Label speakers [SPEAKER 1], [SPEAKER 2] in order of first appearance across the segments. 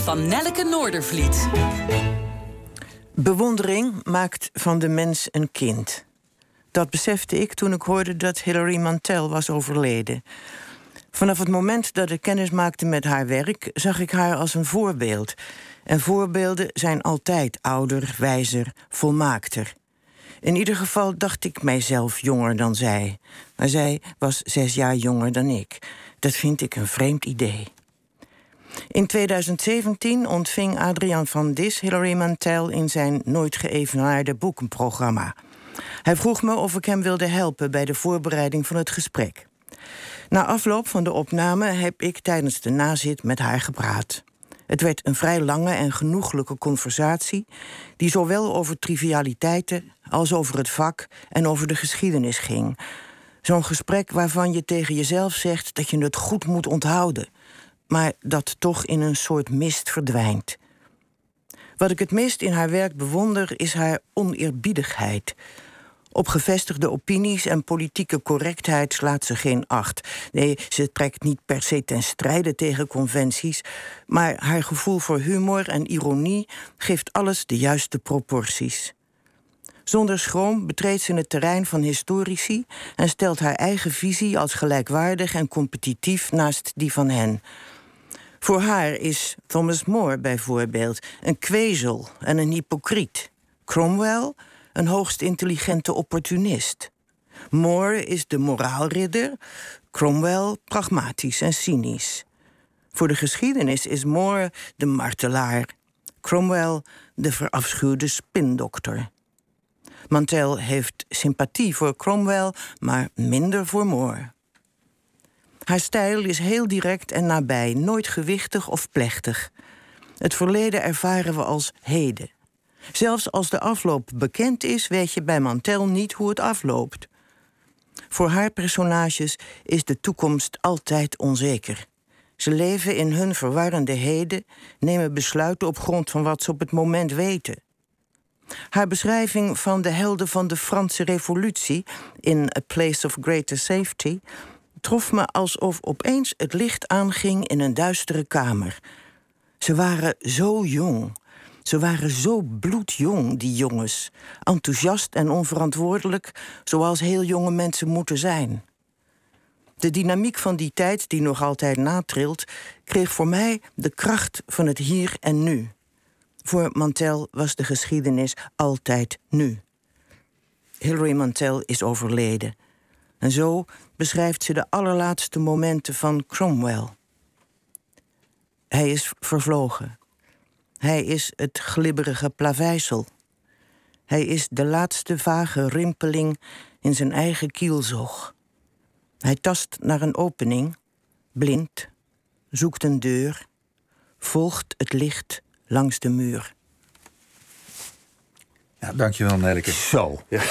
[SPEAKER 1] van Nelleke Noordervliet.
[SPEAKER 2] Bewondering maakt van de mens een kind. Dat besefte ik toen ik hoorde dat Hilary Mantel was overleden. Vanaf het moment dat ik kennis maakte met haar werk, zag ik haar als een voorbeeld. En voorbeelden zijn altijd ouder, wijzer, volmaakter. In ieder geval dacht ik mijzelf jonger dan zij. Maar zij was zes jaar jonger dan ik. Dat vind ik een vreemd idee. In 2017 ontving Adriaan van Dis Hilary Mantel in zijn nooit geëvenaarde boekenprogramma. Hij vroeg me of ik hem wilde helpen bij de voorbereiding van het gesprek. Na afloop van de opname heb ik tijdens de nazit met haar gepraat. Het werd een vrij lange en genoeglijke conversatie, die zowel over trivialiteiten als over het vak en over de geschiedenis ging. Zo'n gesprek waarvan je tegen jezelf zegt dat je het goed moet onthouden, maar dat toch in een soort mist verdwijnt. Wat ik het meest in haar werk bewonder is haar oneerbiedigheid. Op gevestigde opinies en politieke correctheid slaat ze geen acht. Nee, ze trekt niet per se ten strijde tegen conventies, maar haar gevoel voor humor en ironie geeft alles de juiste proporties. Zonder schroom betreedt ze het terrein van historici en stelt haar eigen visie als gelijkwaardig en competitief naast die van hen. Voor haar is Thomas More bijvoorbeeld een kwezel en een hypocriet. Cromwell een hoogst intelligente opportunist. More is de moraalridder, Cromwell pragmatisch en cynisch. Voor de geschiedenis is More de martelaar, Cromwell de verafschuwde spindokter. Mantel heeft sympathie voor Cromwell, maar minder voor More. Haar stijl is heel direct en nabij, nooit gewichtig of plechtig. Het verleden ervaren we als heden. Zelfs als de afloop bekend is, weet je bij Mantel niet hoe het afloopt. Voor haar personages is de toekomst altijd onzeker. Ze leven in hun verwarrende heden, nemen besluiten op grond van wat ze op het moment weten. Haar beschrijving van de helden van de Franse Revolutie in A Place of Greater Safety trof me alsof opeens het licht aanging in een duistere kamer. Ze waren zo jong, ze waren zo bloedjong, die jongens. Enthousiast en onverantwoordelijk, zoals heel jonge mensen moeten zijn. De dynamiek van die tijd, die nog altijd natrilt, kreeg voor mij de kracht van het hier en nu. Voor Mantel was de geschiedenis altijd nu. Hilary Mantel is overleden. En zo beschrijft ze de allerlaatste momenten van Cromwell. Hij is vervlogen. Hij is het glibberige plaveisel. Hij is de laatste vage rimpeling in zijn eigen kielzog. Hij tast naar een opening, blind, zoekt een deur, volgt het licht langs de muur.
[SPEAKER 3] Ja, dankjewel, Nelke.
[SPEAKER 4] Zo.
[SPEAKER 3] Ja.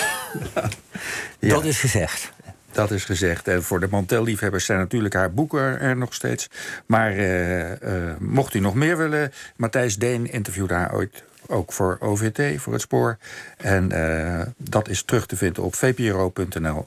[SPEAKER 4] Dat is gezegd.
[SPEAKER 3] Dat is gezegd. En voor de Montel-liefhebbers zijn natuurlijk haar boeken er nog steeds. Maar uh, uh, mocht u nog meer willen... Matthijs Deen interviewde haar ooit ook voor OVT, voor het spoor. En uh, dat is terug te vinden op vpro.nl